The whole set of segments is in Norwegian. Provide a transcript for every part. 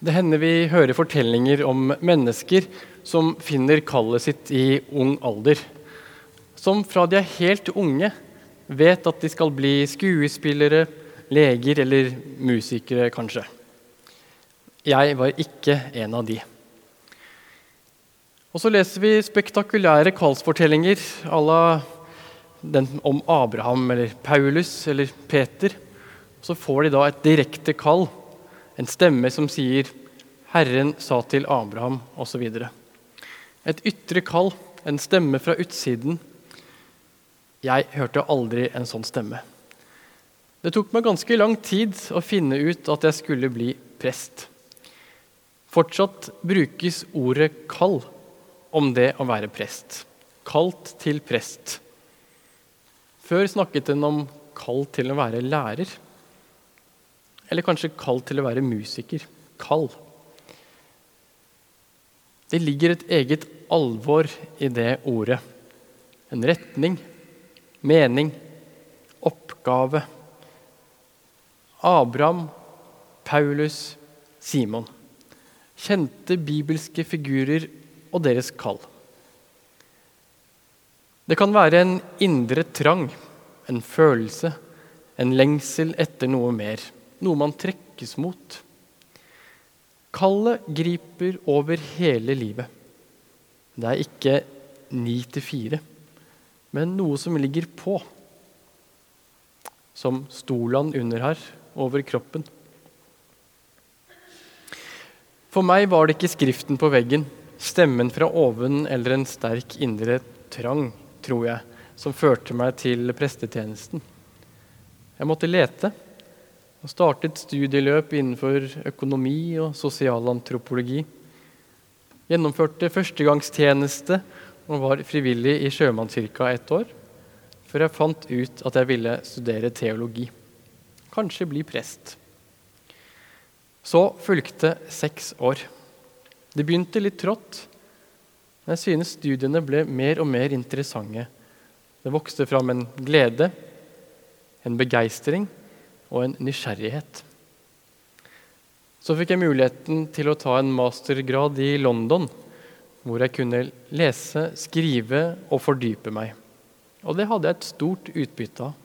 Det hender vi hører fortellinger om mennesker som finner kallet sitt i ung alder. Som fra de er helt unge, vet at de skal bli skuespillere, leger eller musikere, kanskje. Jeg var ikke en av de. Og så leser vi spektakulære kallsfortellinger à la den om Abraham eller Paulus eller Peter. Så får de da et direkte kall en stemme som sier 'Herren sa til Abraham', osv. Et ytre kall, en stemme fra utsiden. Jeg hørte aldri en sånn stemme. Det tok meg ganske lang tid å finne ut at jeg skulle bli prest. Fortsatt brukes ordet 'kall' om det å være prest. Kalt til prest. Før snakket den om kall til å være lærer. Eller kanskje kall til å være musiker. Kall. Det ligger et eget alvor i det ordet. En retning, mening, oppgave. Abraham, Paulus, Simon. Kjente bibelske figurer og deres kall. Det kan være en indre trang, en følelse, en lengsel etter noe mer noe man trekkes mot. Kallet griper over hele livet. Det er ikke ni til fire, men noe som ligger på. Som stolen under her, over kroppen. For meg var det ikke skriften på veggen, stemmen fra oven eller en sterk indre trang, tror jeg, som førte meg til prestetjenesten. Jeg måtte lete. Han startet studieløp innenfor økonomi og sosialantropologi. Gjennomførte førstegangstjeneste og var frivillig i Sjømannskirka et år. Før jeg fant ut at jeg ville studere teologi. Kanskje bli prest. Så fulgte seks år. Det begynte litt trått, men jeg synes studiene ble mer og mer interessante. Det vokste fram en glede, en begeistring og en nysgjerrighet. Så fikk jeg muligheten til å ta en mastergrad i London, hvor jeg kunne lese, skrive og fordype meg. Og det hadde jeg et stort utbytte av.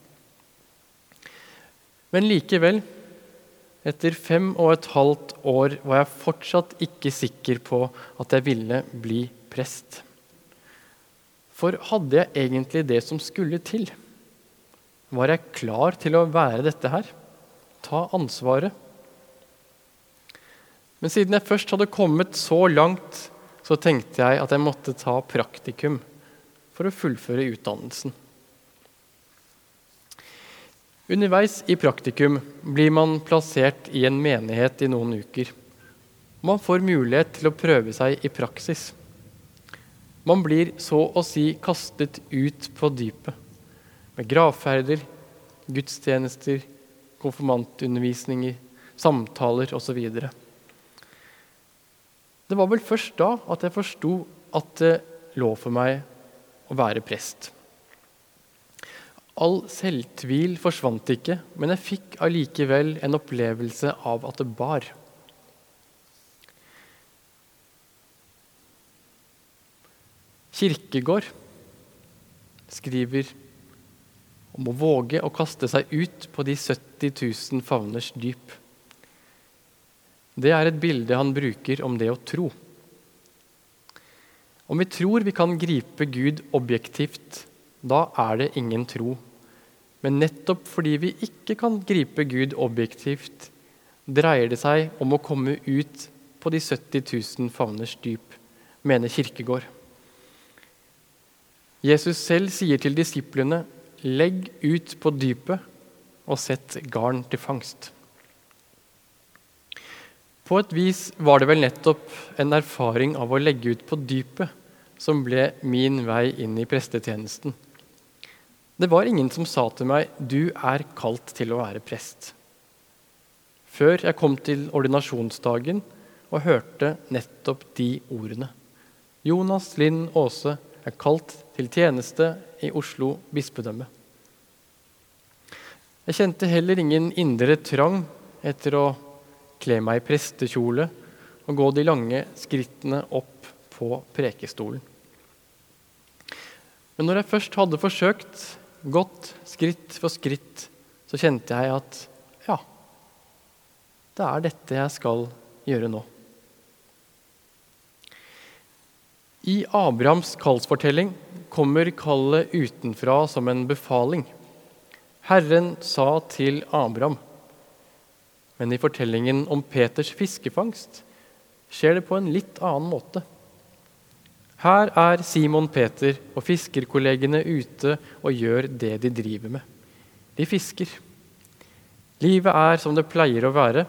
Men likevel, etter fem og et halvt år, var jeg fortsatt ikke sikker på at jeg ville bli prest. For hadde jeg egentlig det som skulle til? Var jeg klar til å være dette her? Ta ansvaret? Men siden jeg først hadde kommet så langt, så tenkte jeg at jeg måtte ta praktikum for å fullføre utdannelsen. Underveis i praktikum blir man plassert i en menighet i noen uker. Man får mulighet til å prøve seg i praksis. Man blir så å si kastet ut på dypet med gravferder, gudstjenester, konfirmantundervisninger, samtaler osv. Det var vel først da at jeg forsto at det lå for meg å være prest. All selvtvil forsvant ikke, men jeg fikk allikevel en opplevelse av at det bar. Kirkegård skriver om å våge å kaste seg ut på de 70 000 favners dyp. Det er et bilde han bruker om det å tro. Om vi tror vi kan gripe Gud objektivt, da er det ingen tro. Men nettopp fordi vi ikke kan gripe Gud objektivt, dreier det seg om å komme ut på de 70 000 favners dyp, mener Kirkegård. Jesus selv sier til disiplene Legg ut på dypet og sett garn til fangst. På et vis var det vel nettopp en erfaring av å legge ut på dypet som ble min vei inn i prestetjenesten. Det var ingen som sa til meg 'du er kalt til å være prest'. Før jeg kom til ordinasjonsdagen og hørte nettopp de ordene. Jonas Linn Aase er kalt til tjeneste i Oslo bispedømme. Jeg kjente heller ingen indre trang etter å kle meg i prestekjole og gå de lange skrittene opp på prekestolen. Men når jeg først hadde forsøkt, gått skritt for skritt, så kjente jeg at ja, det er dette jeg skal gjøre nå. I Abrahams kallsfortelling kommer kallet utenfra som en befaling. Herren sa til Abraham. Men i fortellingen om Peters fiskefangst skjer det på en litt annen måte. Her er Simon Peter og fiskerkollegene ute og gjør det de driver med. De fisker. Livet er som det pleier å være,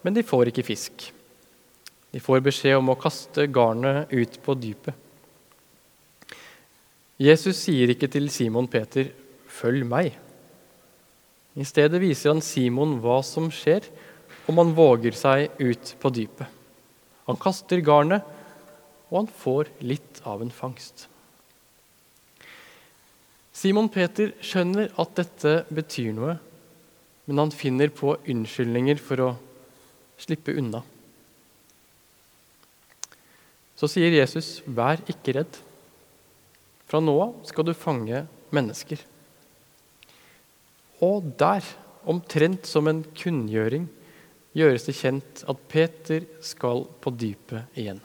men de får ikke fisk. De får beskjed om å kaste garnet ut på dypet. Jesus sier ikke til Simon Peter 'følg meg'. I stedet viser han Simon hva som skjer om han våger seg ut på dypet. Han kaster garnet, og han får litt av en fangst. Simon Peter skjønner at dette betyr noe, men han finner på unnskyldninger for å slippe unna. Så sier Jesus, 'Vær ikke redd'. Fra nå av skal du fange mennesker. Og der, omtrent som en kunngjøring, gjøres det kjent at Peter skal på dypet igjen.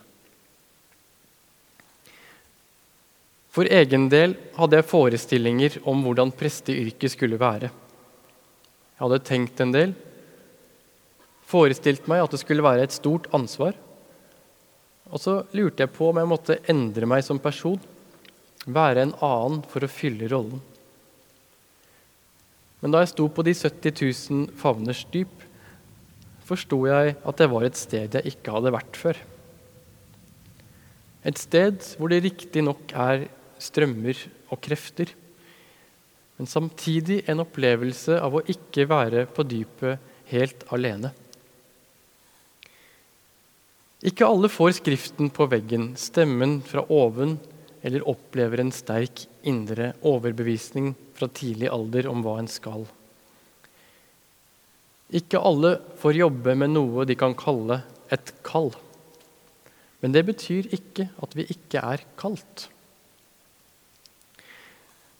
For egen del hadde jeg forestillinger om hvordan presteyrket skulle være. Jeg hadde tenkt en del, forestilt meg at det skulle være et stort ansvar og så lurte jeg på om jeg måtte endre meg som person, være en annen for å fylle rollen. Men da jeg sto på de 70 000 favners dyp, forsto jeg at det var et sted jeg ikke hadde vært før. Et sted hvor det riktignok er strømmer og krefter, men samtidig en opplevelse av å ikke være på dypet helt alene. Ikke alle får skriften på veggen, stemmen fra oven, eller opplever en sterk indre overbevisning fra tidlig alder om hva en skal. Ikke alle får jobbe med noe de kan kalle et kall. Men det betyr ikke at vi ikke er kalt.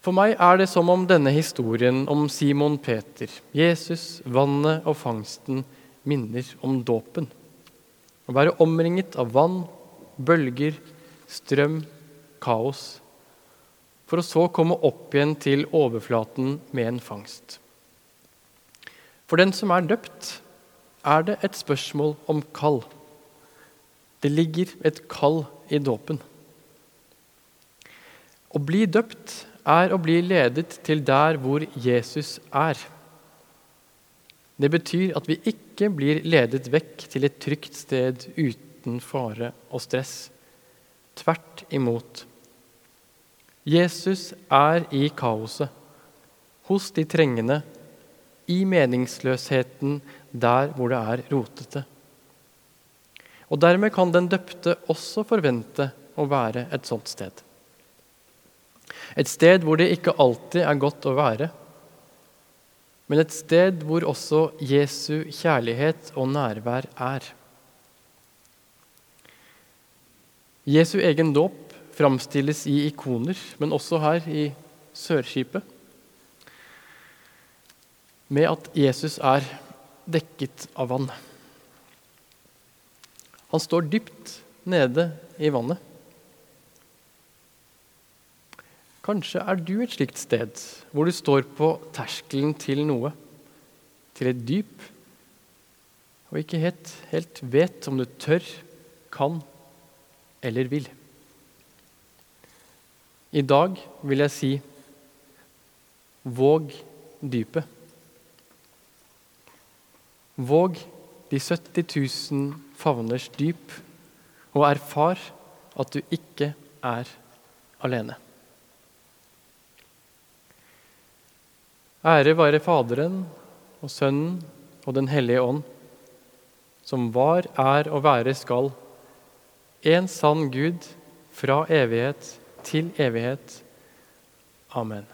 For meg er det som om denne historien om Simon Peter, Jesus, vannet og fangsten minner om dåpen. Å være omringet av vann, bølger, strøm, kaos. For å så komme opp igjen til overflaten med en fangst. For den som er døpt, er det et spørsmål om kall. Det ligger et kall i dåpen. Å bli døpt er å bli ledet til der hvor Jesus er. Det betyr at vi ikke blir ledet vekk til et trygt sted uten fare og stress. Tvert imot. Jesus er i kaoset, hos de trengende, i meningsløsheten der hvor det er rotete. Og Dermed kan den døpte også forvente å være et sånt sted. Et sted hvor det ikke alltid er godt å være men et sted hvor også Jesu kjærlighet og nærvær er. Jesu egen dåp framstilles i ikoner, men også her i Sørskipet. Med at Jesus er dekket av vann. Han står dypt nede i vannet. Kanskje er du et slikt sted hvor du står på terskelen til noe, til et dyp, og ikke helt, helt vet om du tør, kan eller vil. I dag vil jeg si våg dypet. Våg de 70 000 favners dyp, og erfar at du ikke er alene. Ære være Faderen og Sønnen og Den hellige ånd, som var, er og være skal, en sann Gud fra evighet til evighet. Amen.